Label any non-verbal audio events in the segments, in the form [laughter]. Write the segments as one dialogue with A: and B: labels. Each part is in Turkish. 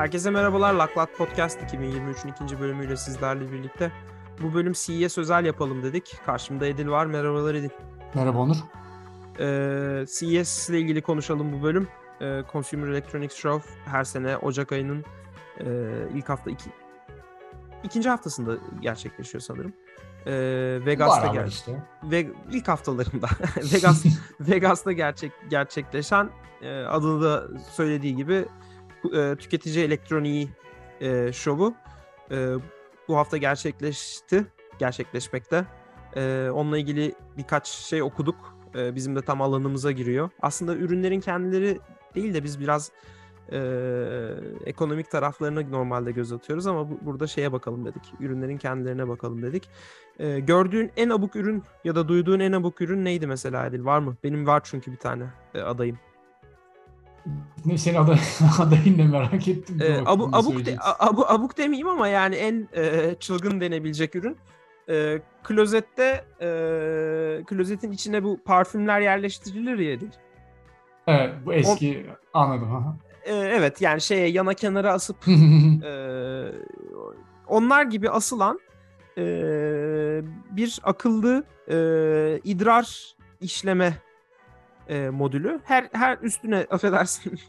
A: Herkese merhabalar. Laklak Podcast 2023'ün ikinci bölümüyle sizlerle birlikte. Bu bölüm CES özel yapalım dedik. Karşımda Edil var. Merhabalar Edil.
B: Merhaba Onur.
A: Ee, CES ile ilgili konuşalım bu bölüm. Ee, Consumer Electronics Show her sene Ocak ayının e, ilk hafta iki, ikinci haftasında gerçekleşiyor sanırım. Ee, Vegas'ta ger-
B: işte.
A: ve ilk haftalarında [laughs] Vegas [laughs] Vegas'ta gerçek gerçekleşen e, adını da söylediği gibi e, tüketici elektroniği e, şovu e, bu hafta gerçekleşti, gerçekleşmekte. E, onunla ilgili birkaç şey okuduk. E, bizim de tam alanımıza giriyor. Aslında ürünlerin kendileri değil de biz biraz e, ekonomik taraflarına normalde göz atıyoruz ama bu, burada şeye bakalım dedik. Ürünlerin kendilerine bakalım dedik. E, gördüğün en abuk ürün ya da duyduğun en abuk ürün neydi mesela Adil? Var mı? Benim var çünkü bir tane e, adayım.
B: Ne senin aday, [laughs] adayın ne merak ettim.
A: E,
B: bakayım
A: abu, abuk, de, abu, abuk demeyeyim ama yani en e, çılgın denebilecek ürün. E, klozette e, klozetin içine bu parfümler yerleştirilir ya Adil.
B: Evet bu eski anladım. aha.
A: E, evet yani şeye yana kenara asıp Ee, onlar gibi asılan e, bir akıllı e, idrar işleme e, modülü. Her her üstüne [laughs] affedersin.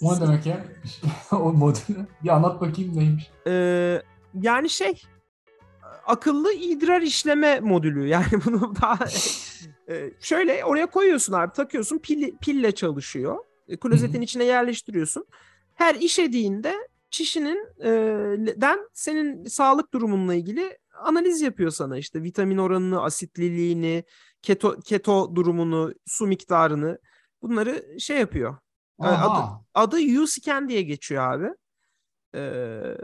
B: o ne demek ya? [laughs] o modülü. Bir anlat bakayım neymiş.
A: Ee, yani şey akıllı idrar işleme modülü. [laughs] Yani bunu daha e, şöyle oraya koyuyorsun abi takıyorsun pil, pille çalışıyor. E, Klozetin içine yerleştiriyorsun. Her işediğinde çişinin e, den senin sağlık durumunla ilgili analiz yapıyor sana işte vitamin oranını, asitliliğini, keto keto durumunu, su miktarını bunları şey yapıyor. E,
B: Aha.
A: Adı U-Scan diye geçiyor abi. Ee,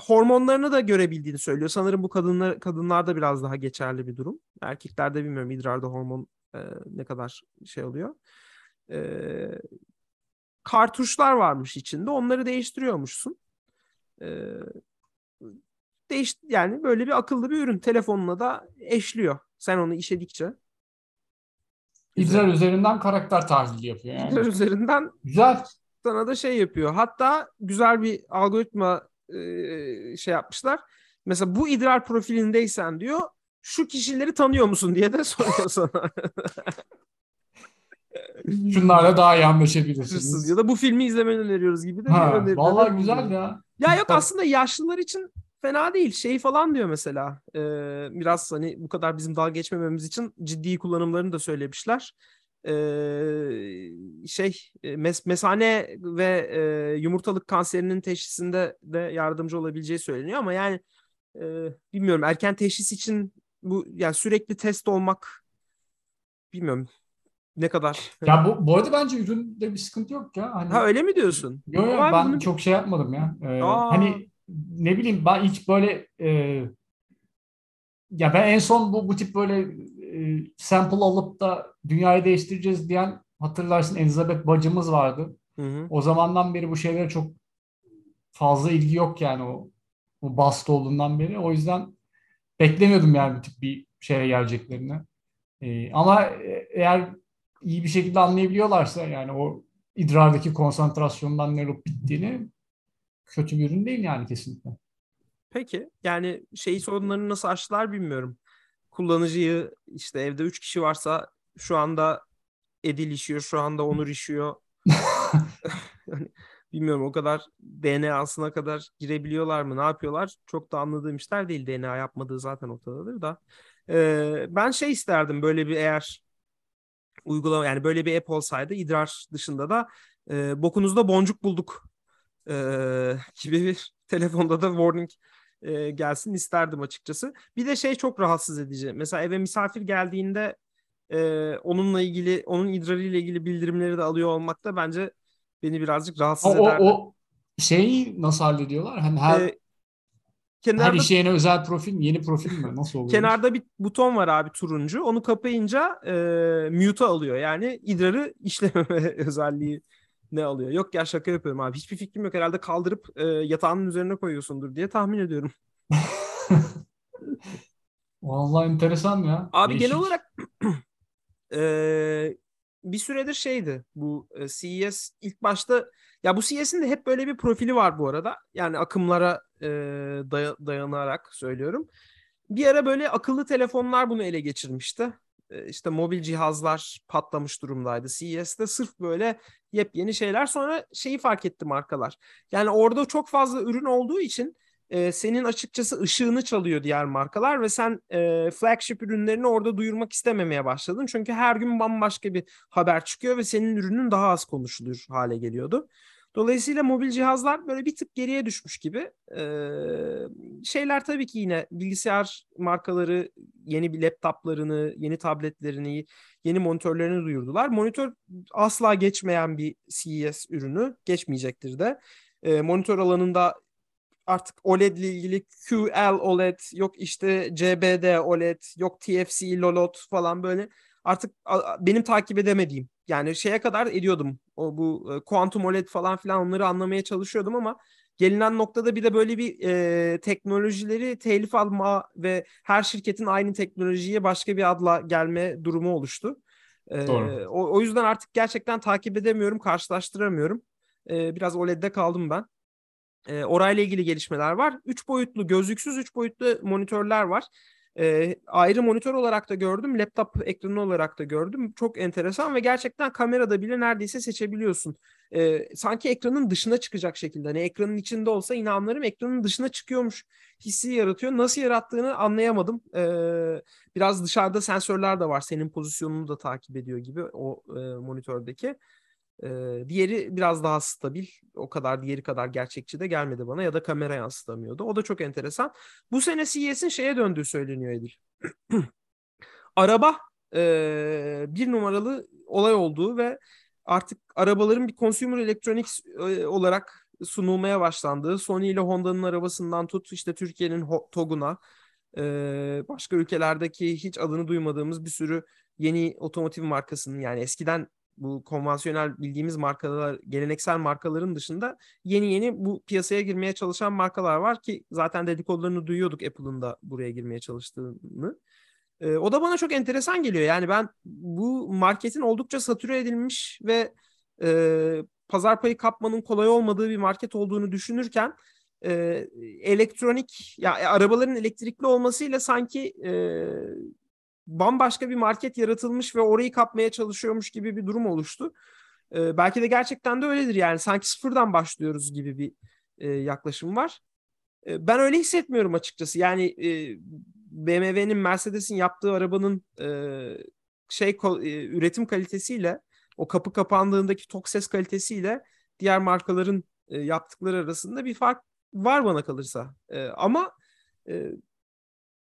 A: hormonlarını da görebildiğini söylüyor. Sanırım bu kadınlar kadınlarda biraz daha geçerli bir durum. Erkeklerde bilmiyorum idrarda hormon e, ne kadar şey oluyor. Ee, kartuşlar varmış içinde. Onları değiştiriyormuşsun. Ee, değiş yani böyle bir akıllı bir ürün. Telefonuna da eşliyor. Sen onu işedikçe.
B: İdrar üzerinden karakter tahlili yapıyor yani.
A: İdrar üzerinden
B: Güzel.
A: sana da şey yapıyor. Hatta güzel bir algoritma e, şey yapmışlar. Mesela bu idrar profilindeysen diyor şu kişileri tanıyor musun diye de [laughs] soruyor sana.
B: Şunlarla daha iyi anlaşabilirsiniz.
A: ya da bu filmi izlemeni öneriyoruz gibi de
B: Ha, vallahi güzel ya.
A: Ya yok aslında yaşlılar için fena değil. Şey falan diyor mesela. e, biraz hani bu kadar bizim dalga geçmememiz için ciddi kullanımlarını da söylemişler. E, şey e, mes mesane ve e, yumurtalık kanserinin teşhisinde de yardımcı olabileceği söyleniyor ama yani e, bilmiyorum erken teşhis için bu yani sürekli test olmak bilmiyorum ne kadar.
B: Ya bu, bu arada bence üründe bir sıkıntı yok ya. Hani,
A: Ha öyle mi diyorsun?
B: Yo yo
A: Ama
B: ben
A: bunu-
B: çok şey yapmadım ya. Ee,
A: Aa.
B: hani ne bileyim ben hiç böyle e, ya ben en son bu bu tip böyle e, sample alıp da dünyayı değiştireceğiz diyen hatırlarsın Elizabeth bacımız vardı.
A: Hı hı.
B: O zamandan beri bu şeylere çok fazla ilgi yok yani o o bastı olduğundan beri. O yüzden beklemiyordum yani bu tip bir şeye geleceklerini. Ee, ama e- eğer iyi bir şekilde anlayabiliyorlarsa yani o idrardaki konsantrasyondan ne olup bittiğini kötü bir ürün değil yani kesinlikle.
A: Peki yani şey sorunlarını nasıl aştılar bilmiyorum. Kullanıcıyı işte evde 3 kişi varsa şu anda Edil işiyor, şu anda Onur işiyor. [laughs] Yani bilmiyorum o kadar DNA'sına kadar girebiliyorlar mı? Ne yapıyorlar? Çok da anladığım işler değil. DNA yapmadığı zaten ortadadır da. Ee, ben şey isterdim böyle bir eğer uygulama yani böyle bir app olsaydı idrar dışında da e, bokunuzda boncuk bulduk e, gibi bir [laughs] telefonda da warning e, gelsin isterdim açıkçası. Bir de şey çok rahatsız edici. Mesela eve misafir geldiğinde e, onunla ilgili, onun idrarıyla ilgili bildirimleri de alıyor olmak da bence beni birazcık rahatsız
B: O, o, o şeyi nasıl hallediyorlar? Hani her,
A: E,
B: her
A: kenarda
B: işe yeni özel profil mi? Yeni profil mi? Nasıl oluyor?
A: kenarda bir buton var abi turuncu. Onu kapayınca e, mute'a alıyor. Yani idrarı [laughs] işlememe özelliği ne alıyor? Yok ya şaka yapıyorum abi. Hiçbir fikrim yok. Herhalde kaldırıp e, yatağının üzerine koyuyorsundur diye tahmin ediyorum. [laughs]
B: Vallahi enteresan ya.
A: Abi
B: Değişik.
A: genel olarak eee, [clears throat] bir süredir şeydi bu e, CES ilk başta Ya bu CES'in de hep böyle bir profili var bu arada. Yani akımlara e, day- dayanarak söylüyorum. Bir ara böyle akıllı telefonlar bunu ele geçirmişti. E, işte mobil cihazlar patlamış durumdaydı CES'te. Sırf böyle yepyeni şeyler. Sonra şeyi fark etti markalar. Yani orada çok fazla ürün olduğu için e, senin açıkçası ışığını çalıyor diğer markalar ve sen e, flagship ürünlerini orada duyurmak istememeye başladın. Çünkü her gün bambaşka bir haber çıkıyor ve senin ürünün daha az konuşulur hale geliyordu. Dolayısıyla mobil cihazlar böyle bir tık geriye düşmüş gibi. Ee, şeyler tabii ki yine bilgisayar markaları yeni bir laptoplarını, yeni tabletlerini, yeni monitörlerini duyurdular. Monitör asla geçmeyen bir CES ürünü, geçmeyecektir de. Ee, monitör alanında artık OLED ile ilgili QL OLED, yok işte CBD OLED, yok TFC LOLOT falan böyle artık benim takip edemediğim yani şeye kadar ediyordum. O bu e, Quantum OLED falan filan onları anlamaya çalışıyordum ama gelinen noktada bir de böyle bir e, teknolojileri telif alma ve her şirketin aynı teknolojiye başka bir adla gelme durumu oluştu. E, Doğru. O, o yüzden artık gerçekten takip edemiyorum, karşılaştıramıyorum. E, biraz OLED'de kaldım ben. E, orayla ilgili gelişmeler var. 3 boyutlu, gözlüksüz 3 boyutlu monitörler var. E, ayrı monitör olarak da gördüm, laptop ekranı olarak da gördüm. Çok enteresan ve gerçekten kamerada bile neredeyse seçebiliyorsun. E, sanki ekranın dışına çıkacak şekilde. Hani ekranın içinde olsa inanlarım ekranın dışına çıkıyormuş hissi yaratıyor. Nasıl yarattığını anlayamadım. E, biraz dışarıda sensörler de var. Senin pozisyonunu da takip ediyor gibi o e, monitördeki. Ee, diğeri biraz daha stabil. O kadar diğeri kadar gerçekçi de gelmedi bana ya da kamera yansıtamıyordu. O da çok enteresan. Bu sene CES'in şeye döndüğü söyleniyor Edil. [clears throat] Araba e, bir numaralı olay olduğu ve artık arabaların bir consumer electronics e, olarak sunulmaya başlandığı Sony ile Honda'nın arabasından tut işte Türkiye'nin TOG'una e, başka ülkelerdeki hiç adını duymadığımız bir sürü yeni otomotiv markasının yani eskiden bu konvansiyonel bildiğimiz markalar, geleneksel markaların dışında yeni yeni bu piyasaya girmeye çalışan markalar var ki zaten dedikodularını duyuyorduk Apple'ın da buraya girmeye çalıştığını. E, o da bana çok enteresan geliyor. Yani ben bu marketin oldukça satüre edilmiş ve e, pazar payı kapmanın kolay olmadığı bir market olduğunu düşünürken e, elektronik ya arabaların elektrikli olmasıyla sanki e, bambaşka bir market yaratılmış ve orayı kapmaya çalışıyormuş gibi bir durum oluştu. E, belki de gerçekten de öyledir yani sanki sıfırdan başlıyoruz gibi bir e, yaklaşım var. E, ben öyle hissetmiyorum açıkçası. Yani e, BMW'nin Mercedes'in yaptığı arabanın e, şey e, üretim kalitesiyle o kapı kapandığındaki tok ses kalitesiyle diğer markaların e, yaptıkları arasında bir fark var bana kalırsa. E, ama e,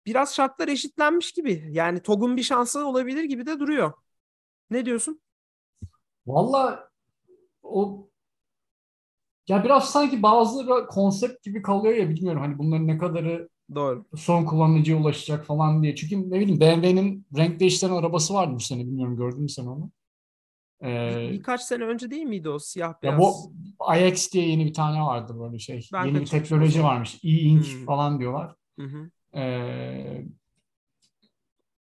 A: biraz şartlar eşitlenmiş gibi. Yani TOG'un bir şansı olabilir gibi de duruyor. Ne diyorsun?
B: Valla o ya biraz sanki bazıları konsept gibi kalıyor ya bilmiyorum hani bunların ne kadarı
A: Doğru.
B: son kullanıcıya ulaşacak falan diye. Çünkü ne bileyim BMW'nin renk değiştiren arabası vardı bu sene bilmiyorum gördün mü sen onu?
A: Ee, Birkaç sene önce değil miydi o siyah beyaz?
B: Ya bu iX diye yeni bir tane vardı böyle şey. Ben yeni bir teknoloji varmış. E-Ink hmm. falan diyorlar. Hı hı. Ee,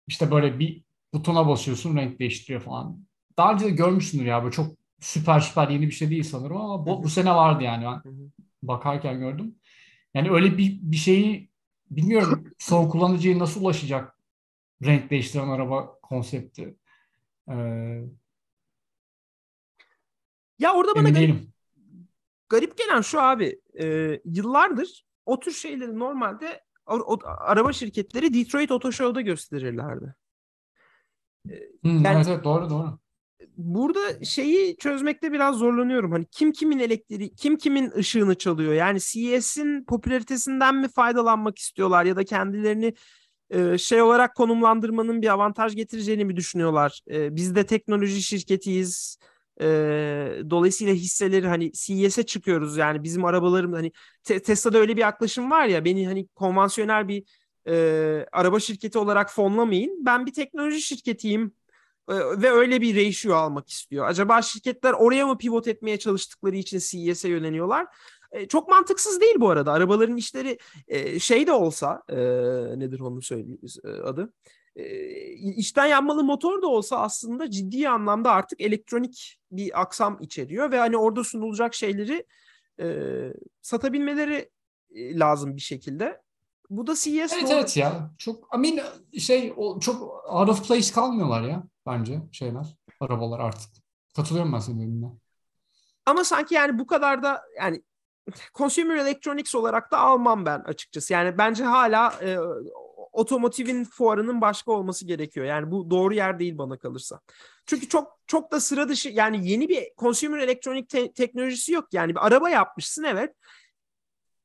B: işte böyle bir butona basıyorsun renk değiştiriyor falan. Daha önce de görmüşsündür ya böyle çok süper süper yeni bir şey değil sanırım ama bu, bu sene vardı yani ben bakarken gördüm. Yani öyle bir, bir şeyi bilmiyorum son kullanıcıya nasıl ulaşacak renk değiştiren araba konsepti. Ee,
A: ya orada bana garip, garip gelen şu abi e, yıllardır o tür şeyleri normalde o, araba şirketleri Detroit Auto Show'da gösterirlerdi.
B: Hmm, yani, evet, doğru doğru.
A: Burada şeyi çözmekte biraz zorlanıyorum. Hani kim kimin elektriği, kim kimin ışığını çalıyor? Yani CES'in popülaritesinden mi faydalanmak istiyorlar ya da kendilerini e, şey olarak konumlandırmanın bir avantaj getireceğini mi düşünüyorlar? E, biz de teknoloji şirketiyiz e, dolayısıyla hisseleri hani CES'e çıkıyoruz yani bizim arabalarım hani te- Tesla'da öyle bir yaklaşım var ya beni hani konvansiyonel bir e, araba şirketi olarak fonlamayın. Ben bir teknoloji şirketiyim e, ve öyle bir ratio almak istiyor. Acaba şirketler oraya mı pivot etmeye çalıştıkları için CES'e yöneliyorlar? E, çok mantıksız değil bu arada. Arabaların işleri e, şey de olsa e, nedir onun söyleyeyim adı? İçten yanmalı motor da olsa aslında ciddi anlamda artık elektronik bir aksam içeriyor ve hani orada sunulacak şeyleri e, satabilmeleri lazım bir şekilde. Bu da CES
B: Evet doğru. evet ya. Çok I mean şey o çok out of place kalmıyorlar ya bence şeyler arabalar artık. Katılıyorum ben senin dediğine.
A: Ama sanki yani bu kadar da yani [laughs] consumer electronics olarak da almam ben açıkçası. Yani bence hala e, otomotivin fuarının başka olması gerekiyor. Yani bu doğru yer değil bana kalırsa. Çünkü çok çok da sıra dışı yani yeni bir consumer electronic te- teknolojisi yok. Yani bir araba yapmışsın evet.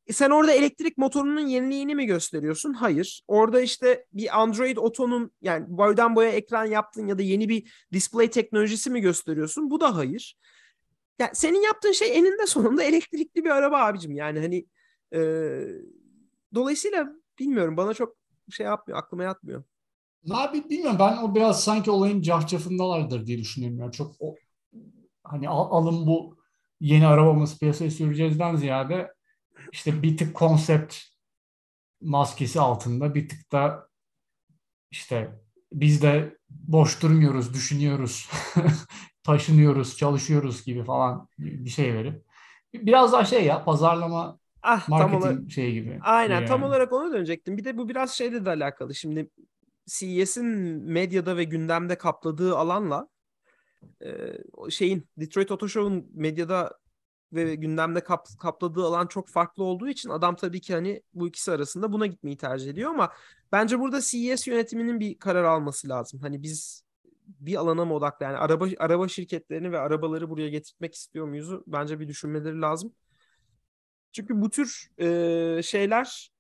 A: E sen orada elektrik motorunun yeniliğini mi gösteriyorsun? Hayır. Orada işte bir Android Auto'nun yani boydan boya ekran yaptın ya da yeni bir display teknolojisi mi gösteriyorsun? Bu da hayır. Yani senin yaptığın şey eninde sonunda elektrikli bir araba abicim. Yani hani e, dolayısıyla bilmiyorum bana çok şey yapmıyor, aklıma yatmıyor.
B: Abi bilmiyorum ben o biraz sanki olayın cahcafındalardır diye düşünüyorum. Yani çok o, hani al, alın bu yeni arabamız piyasaya süreceğizden ziyade işte bir tık konsept maskesi altında bir tık da işte biz de boş durmuyoruz, düşünüyoruz, [laughs] taşınıyoruz, çalışıyoruz gibi falan bir şey verip biraz daha şey ya pazarlama ah, marketing tam olarak, şeyi gibi.
A: Aynen yani. tam olarak ona dönecektim. Bir de bu biraz şeyle de alakalı. Şimdi CES'in medyada ve gündemde kapladığı alanla e, şeyin Detroit Auto Show'un medyada ve gündemde kap, kapladığı alan çok farklı olduğu için adam tabii ki hani bu ikisi arasında buna gitmeyi tercih ediyor ama bence burada CES yönetiminin bir karar alması lazım. Hani biz bir alana mı odaklı yani araba araba şirketlerini ve arabaları buraya getirmek istiyor muyuz? Bence bir düşünmeleri lazım. Çünkü bu tür e, şeyler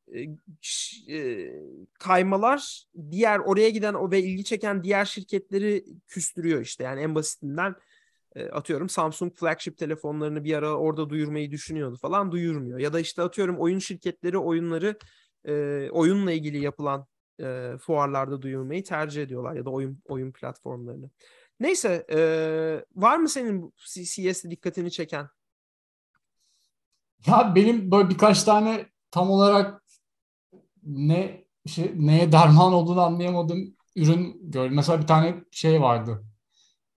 A: e, kaymalar diğer oraya giden o ve ilgi çeken diğer şirketleri küstürüyor işte. Yani en basitinden e, atıyorum Samsung flagship telefonlarını bir ara orada duyurmayı düşünüyordu falan duyurmuyor. Ya da işte atıyorum oyun şirketleri oyunları e, oyunla ilgili yapılan e, fuarlarda duyurmayı tercih ediyorlar ya da oyun oyun platformlarını. Neyse e, var mı senin CS'de dikkatini çeken?
B: Ya benim böyle birkaç tane tam olarak ne şey, neye derman olduğunu anlayamadığım ürün gördüm. Mesela bir tane şey vardı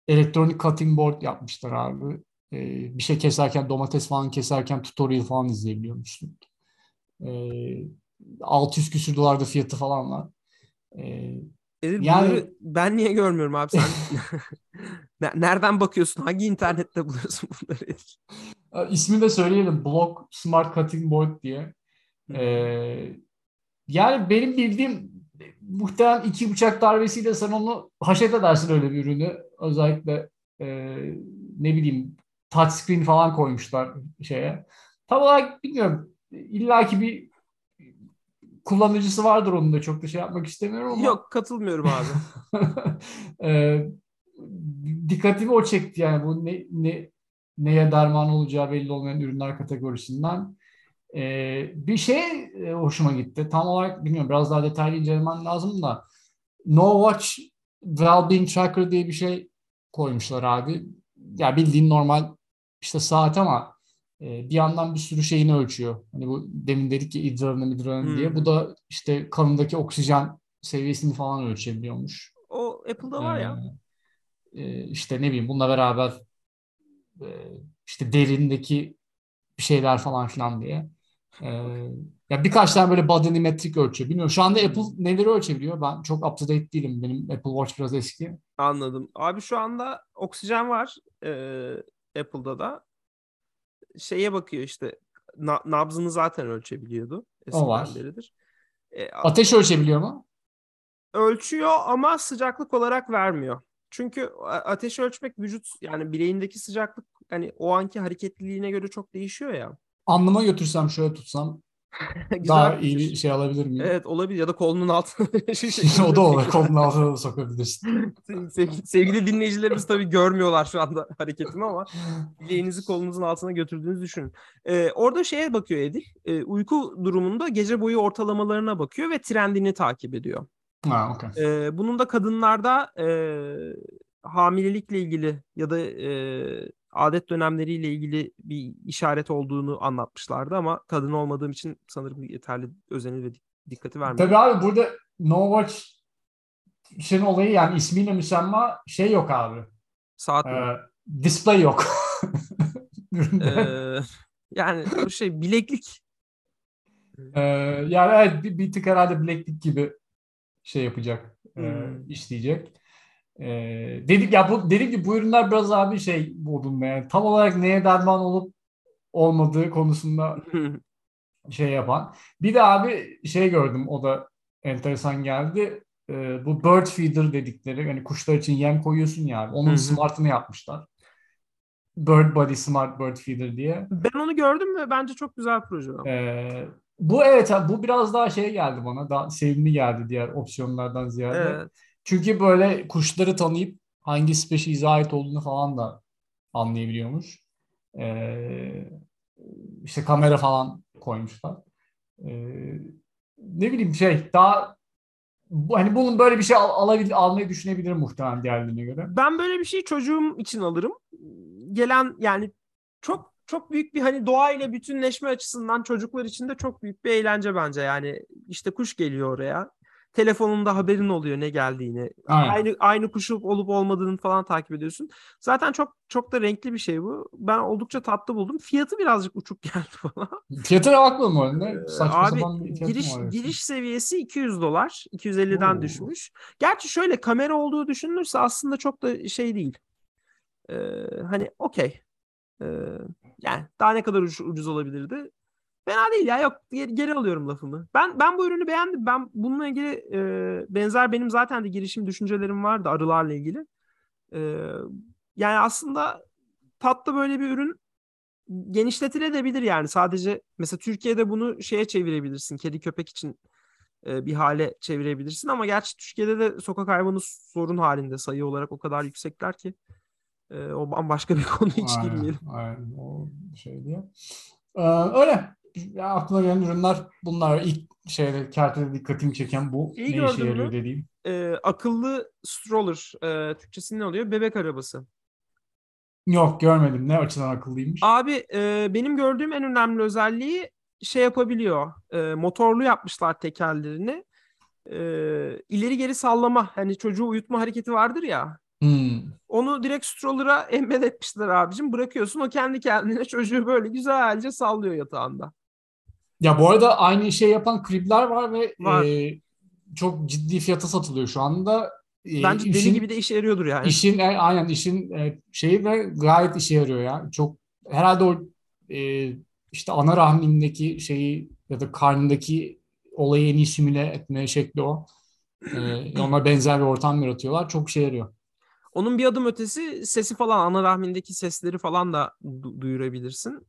B: elektronik cutting board yapmışlar abi. Ee, bir şey keserken domates falan keserken tutorial falan izleyebiliyormuşsun. Ee, 600 küsür dolarda fiyatı falan var. Ee,
A: Edil, yani ben niye görmüyorum abi sen? [laughs] [laughs] Nereden bakıyorsun? Hangi internette buluyorsun bunları? [laughs]
B: İsmini de söyleyelim. Block Smart Cutting Board diye. Ee, yani benim bildiğim muhtemelen iki bıçak darbesiyle sen onu haşet edersin öyle bir ürünü. Özellikle e, ne bileyim touchscreen falan koymuşlar şeye. Tam olarak bilmiyorum. İlla ki bir kullanıcısı vardır onun da çok da şey yapmak istemiyorum ama.
A: Yok katılmıyorum abi. [laughs]
B: e, dikkatimi o çekti yani bu ne, ne neye derman olacağı belli olmayan ürünler kategorisinden. Ee, bir şey e, hoşuma gitti. Tam olarak bilmiyorum biraz daha detaylı incelemen lazım da No Watch Wellbeing Tracker diye bir şey koymuşlar abi. Ya bildiğin normal işte saat ama e, bir yandan bir sürü şeyini ölçüyor. Hani bu demin dedik ki idrarını midrarını hmm. diye. Bu da işte kanındaki oksijen seviyesini falan ölçebiliyormuş.
A: O Apple'da var ee, ya.
B: E, işte ne bileyim bununla beraber işte derindeki bir şeyler falan filan diye. Ee, ya birkaç tane böyle bodyometrik ölçüyor. Bilmiyorum şu anda Apple neleri ölçebiliyor? Ben çok up to date değilim. Benim Apple Watch biraz eski.
A: Anladım. Abi şu anda oksijen var e, Apple'da da. Şeye bakıyor işte na, nabzını zaten ölçebiliyordu.
B: O var. Beridir. E, Ateş ölçebiliyor mu?
A: Ölçüyor ama sıcaklık olarak vermiyor. Çünkü ateş ölçmek vücut yani bileğindeki sıcaklık hani o anki hareketliliğine göre çok değişiyor ya
B: alnıma götürsem şöyle tutsam [laughs] daha iyi bir şey alabilir miyim?
A: Evet olabilir ya da kolunun altına. [laughs] [laughs]
B: o da olur. Kolunun altına da sokabilirsin.
A: sevgili, sevgili dinleyicilerimiz tabii görmüyorlar şu anda hareketimi ama bileğinizi kolunuzun altına götürdüğünüzü düşünün. Ee, orada şeye bakıyor Edil. E, uyku durumunda gece boyu ortalamalarına bakıyor ve trendini takip ediyor.
B: Ha, okay.
A: Ee, bunun da kadınlarda e, hamilelikle ilgili ya da e, adet dönemleriyle ilgili bir işaret olduğunu anlatmışlardı ama kadın olmadığım için sanırım yeterli özeni ve dikkati vermedim.
B: Tabii abi burada No Watch şeyin olayı yani ismiyle müsemma şey yok abi.
A: Saat
B: Ee, display yok. [laughs]
A: ee, yani o şey bileklik.
B: Ee, yani evet bir, bir tık herhalde bileklik gibi şey yapacak, e,
A: Hmm.
B: işleyecek. Ee, dedik ya bu dedik ki bu ürünler biraz abi şey modunda yani tam olarak neye derman olup olmadığı konusunda [laughs] şey yapan. Bir de abi şey gördüm o da enteresan geldi. Ee, bu bird feeder dedikleri hani kuşlar için yem koyuyorsun ya abi, onun smartını yapmışlar. Bird Body Smart Bird Feeder diye.
A: ben onu gördüm ve bence çok güzel proje.
B: Ee, bu evet abi, bu biraz daha şey geldi bana. Daha sevimli geldi diğer opsiyonlardan ziyade.
A: Evet.
B: Çünkü böyle kuşları tanıyıp hangi species ait olduğunu falan da anlayabiliyormuş. Ee, işte kamera falan koymuşlar. Ee, ne bileyim şey daha bu, hani bunun böyle bir şey al, alabil, almayı düşünebilirim muhtemelen diğerlerine göre.
A: Ben böyle bir şeyi çocuğum için alırım. Gelen yani çok çok büyük bir hani doğayla bütünleşme açısından çocuklar için de çok büyük bir eğlence bence. Yani işte kuş geliyor oraya. Telefonunda haberin oluyor ne geldiğini.
B: Aynen.
A: Aynı aynı kuşu olup olmadığını falan takip ediyorsun. Zaten çok çok da renkli bir şey bu. Ben oldukça tatlı buldum. Fiyatı birazcık uçuk [laughs] geldi bana.
B: Fiyatına bakmadım bu arada.
A: Ee,
B: Saçma
A: Abi
B: sapan bir
A: giriş giriş seviyesi 200 dolar. 250'den
B: Oo.
A: düşmüş. Gerçi şöyle kamera olduğu düşünülürse aslında çok da şey değil. Ee, hani okey. Ee, yani daha ne kadar ucuz, ucuz olabilirdi? Fena değil ya. Yok geri, geri alıyorum lafımı. Ben ben bu ürünü beğendim. Ben bununla ilgili e, benzer benim zaten de girişim düşüncelerim vardı arılarla ilgili. Ee, yani aslında tatlı böyle bir ürün genişletilebilir yani. Sadece mesela Türkiye'de bunu şeye çevirebilirsin. Kedi köpek için e, bir hale çevirebilirsin ama gerçi Türkiye'de de sokak hayvanı sorun halinde sayı olarak o kadar yüksekler ki e, o bambaşka bir [laughs] konu hiç
B: Aynen,
A: girmeyelim.
B: Aynen o şey diye. Ee, öyle. Ya aklıma gelen ürünler bunlar. İlk şeyde kertede dikkatimi çeken bu.
A: İyi
B: ne işe yarıyor dediğim.
A: E, akıllı stroller e, Türkçesi ne oluyor? Bebek arabası.
B: Yok görmedim. Ne açıdan akıllıymış.
A: Abi e, benim gördüğüm en önemli özelliği şey yapabiliyor. E, motorlu yapmışlar tekerlerini. E, ileri geri sallama hani çocuğu uyutma hareketi vardır ya.
B: Hmm.
A: Onu direkt stroller'a embed etmişler abicim. Bırakıyorsun o kendi kendine çocuğu böyle güzelce sallıyor yatağında.
B: Ya bu arada aynı şey yapan kripler var ve
A: Var.
B: e, çok ciddi fiyata satılıyor şu anda. E,
A: Bence deli
B: işin-
A: gibi de işe yarıyordur yani.
B: İşin e, aynen işin e, şeyi de gayet işe yarıyor ya. Çok herhalde o e, işte ana rahmindeki şeyi ya da karnındaki olayı en iyi simüle etme şekli o. E, ona benzer bir ortam yaratıyorlar. Çok işe yarıyor.
A: Onun bir adım ötesi sesi falan ana rahmindeki sesleri falan da du- duyurabilirsin.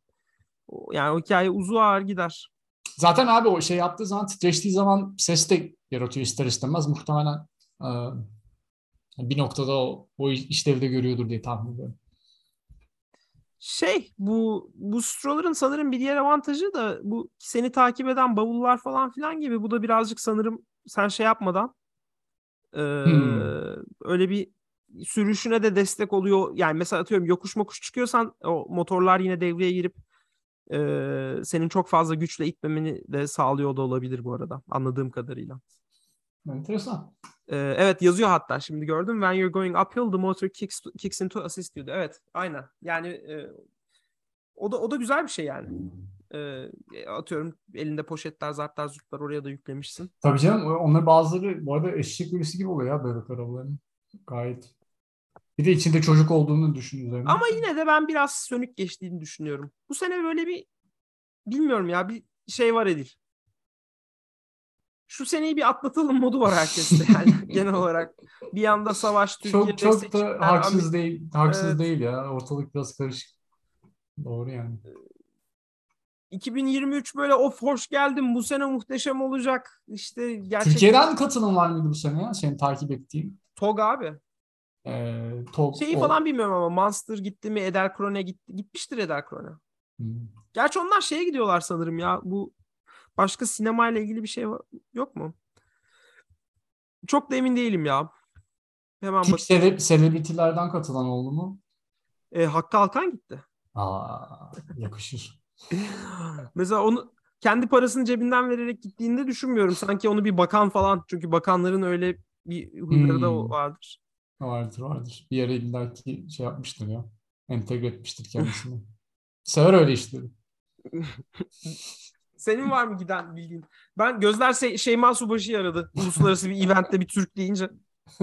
A: Yani o hikaye uzu ağır gider.
B: Zaten abi o şey yaptığı zaman titreştiği zaman ses de yaratıyor ister istemez. Muhtemelen e, bir noktada o, o işlevi de görüyordur diye tahmin ediyorum.
A: Şey bu bu stroller'ın sanırım bir diğer avantajı da bu seni takip eden bavullar falan filan gibi bu da birazcık sanırım sen şey yapmadan e,
B: Hmm.
A: öyle bir sürüşüne de destek oluyor. Yani mesela atıyorum yokuş mokuş çıkıyorsan o motorlar yine devreye girip e, senin çok fazla güçle itmemeni de sağlıyor da olabilir bu arada anladığım kadarıyla.
B: Enteresan.
A: Ee, evet yazıyor hatta şimdi gördüm. When you're going uphill the motor kicks, kicks into assist diyordu. Evet aynen. Yani e, o da o da güzel bir şey yani. Ee, atıyorum elinde poşetler, zartlar, zurtlar oraya da yüklemişsin.
B: Tabii canım onlar bazıları bu arada eşek ölüsü gibi oluyor ya bebek arabaların. Gayet. Bir de içinde çocuk olduğunu düşün üzerine.
A: Ama yine de ben biraz sönük geçtiğini düşünüyorum. Bu sene böyle bir bilmiyorum ya bir şey var Edil. Şu seneyi bir atlatalım modu var herkeste [laughs] yani genel olarak. Bir yanda savaş, Türkiye
B: çok çok da haksız
A: Amer-
B: değil. Haksız
A: Evet.
B: değil ya. Ortalık biraz karışık. Doğru yani.
A: 2023 böyle of hoş geldin bu sene muhteşem olacak. İşte gerçekten
B: Türkiye'den katılım var mıydı bu sene ya? Senin takip ettiğin.
A: TOG abi.
B: Ee, Tol-
A: Şeyi
B: o-
A: falan bilmiyorum ama Monster gitti mi Ederkrone gitti. Gitmiştir Ederkrone.
B: Hmm.
A: Gerçi onlar şeye gidiyorlar sanırım ya. Bu başka sinemayla ilgili bir şey var, yok mu? Çok da emin değilim ya. Hemen bak.
B: sele- selebritilerden katılan oldu mu?
A: E, Hakkı Alkan gitti.
B: Aa, yakışır. [laughs]
A: Mesela onu kendi parasını cebinden vererek gittiğinde düşünmüyorum. Sanki onu bir bakan falan. Çünkü bakanların öyle bir huyları da
B: Hmm.
A: vardır.
B: Vardır vardır. Bir yere illaki şey yapmıştır ya. Entegre etmiştir kendisini. [laughs] Sever öyle işleri. [laughs]
A: Senin var mı giden bildiğin? Ben Gözler Se- Şeyma Subaşı aradı. Uluslararası bir eventte bir Türk deyince. [laughs]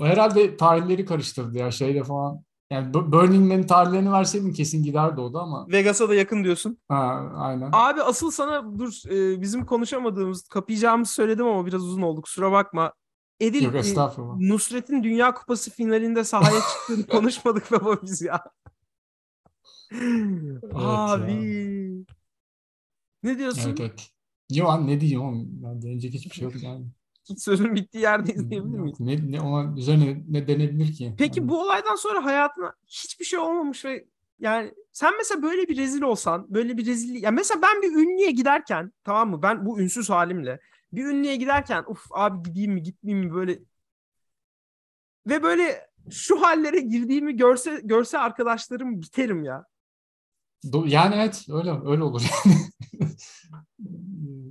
B: Herhalde tarihleri karıştırdı ya şeyle falan. Yani Bu- Burning Man'in tarihlerini verseydim kesin giderdi o da ama.
A: Vegas'a da yakın diyorsun.
B: Ha, aynen.
A: Abi asıl sana dur e, bizim konuşamadığımız, kapayacağımızı söyledim ama biraz uzun oldu. Kusura bakma. Edil
B: Yok
A: e,
B: estağfurullah.
A: Nusret'in Dünya Kupası finalinde sahaya [laughs] çıktığını konuşmadık baba biz ya. Abi. Ne diyorsun?
B: Evet evet. Yo ne diyeyim? Ben deneyecek hiçbir şey yok yani.
A: Sözün bittiği yerde izleyebilir miyiz?
B: Ne, ne ona üzerine ne denebilir ki?
A: Peki
B: Yani
A: bu olaydan sonra hayatına hiçbir şey olmamış ve yani sen mesela böyle bir rezil olsan, böyle bir rezillik. Ya mesela ben bir ünlüye giderken tamam mı? Ben bu ünsüz halimle bir ünlüye giderken uf abi gideyim mi gitmeyeyim mi böyle ve böyle şu hallere girdiğimi görse görse arkadaşlarım biterim ya.
B: Yani evet öyle öyle olur [laughs]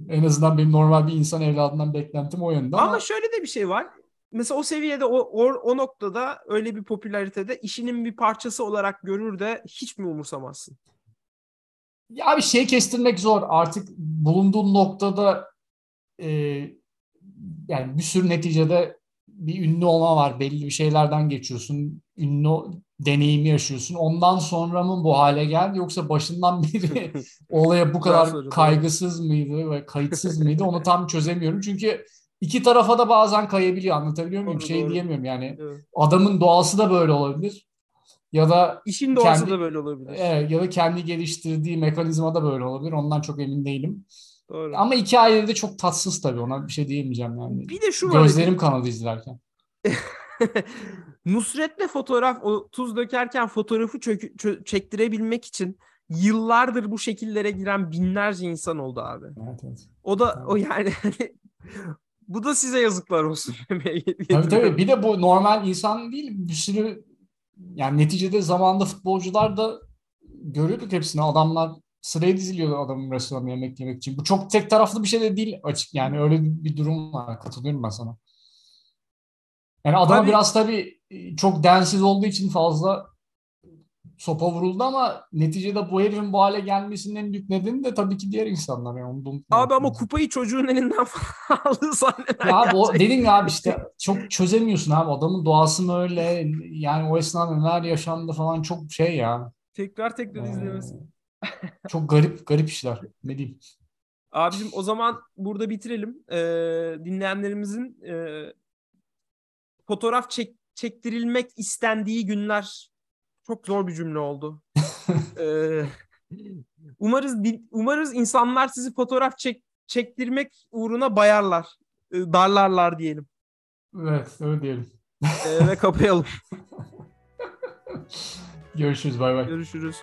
B: en azından benim normal bir insan evladından beklentim o yönde ama,
A: Ama şöyle de bir şey var. Mesela o seviyede o, o, o noktada öyle bir popülaritede işinin bir parçası olarak görür de hiç mi umursamazsın?
B: ya bir şey kestirmek zor. Artık bulunduğun noktada e, yani bir sürü neticede bir ünlü olma var. Belli bir şeylerden geçiyorsun. Ünlü deneyimi yaşıyorsun. Ondan sonra mı bu hale geldi yoksa başından beri [laughs] olaya bu kadar kaygısız mıydı ve kayıtsız mıydı onu tam çözemiyorum. Çünkü iki tarafa da bazen kayabiliyor. Anlatabiliyor muyum?
A: Doğru,
B: şey
A: doğru.
B: diyemiyorum yani.
A: Evet.
B: Adamın doğası da böyle olabilir. Ya da
A: İşin doğası
B: Kendi-
A: da böyle olabilir.
B: evet, ya da kendi geliştirdiği mekanizma da böyle olabilir. Ondan çok emin değilim.
A: Doğru.
B: Ama hikayeleri de çok tatsız tabii. Ona bir şey diyemeyeceğim yani.
A: bir de şu var.
B: Gözlerim kanadı izlerken. [laughs]
A: Nusret'le fotoğraf o tuz dökerken fotoğrafı çök- çö- çektirebilmek için yıllardır bu şekillere giren binlerce insan oldu abi.
B: Evet, evet.
A: O da o yani [laughs] bu da size yazıklar olsun. [laughs]
B: Tabii tabii. Bir de bu normal insan değil. Bir sürü yani neticede zamanında futbolcular da görüyorduk hepsini. Adamlar sıraya diziliyordu adamın restoranına yemek yemek için. Bu çok tek taraflı bir şey de değil açık. Yani öyle bir durum var. Katılıyorum ben sana. Yani adama
A: Tabii.
B: biraz tabii e, çok densiz olduğu için fazla sopa vuruldu ama neticede bu herifin bu hale gelmesinin en büyük nedeni de tabii ki diğer insanlar. Yani onu
A: Abi ama kupayı çocuğun elinden falan [laughs] aldığı sahneler
B: Ya abi o dedin ya abi işte çok çözemiyorsun abi adamın doğası mı öyle yani o esnada neler yaşandı falan çok şey ya.
A: tekrar tekrar
B: Ee,
A: izlemesi.
B: Çok garip garip işler ne diyeyim.
A: Abicim o zaman burada bitirelim. Ee, dinleyenlerimizin e, fotoğraf çek, çektirilmek istendiği günler çok zor bir cümle oldu. [laughs] Ee, umarız umarız insanlar sizi fotoğraf çek, çektirmek uğruna bayarlar, e, darlarlar diyelim
B: Evet öyle diyelim.
A: Ee, ve kapayalım. [laughs]
B: Görüşürüz bay bay.
A: Görüşürüz.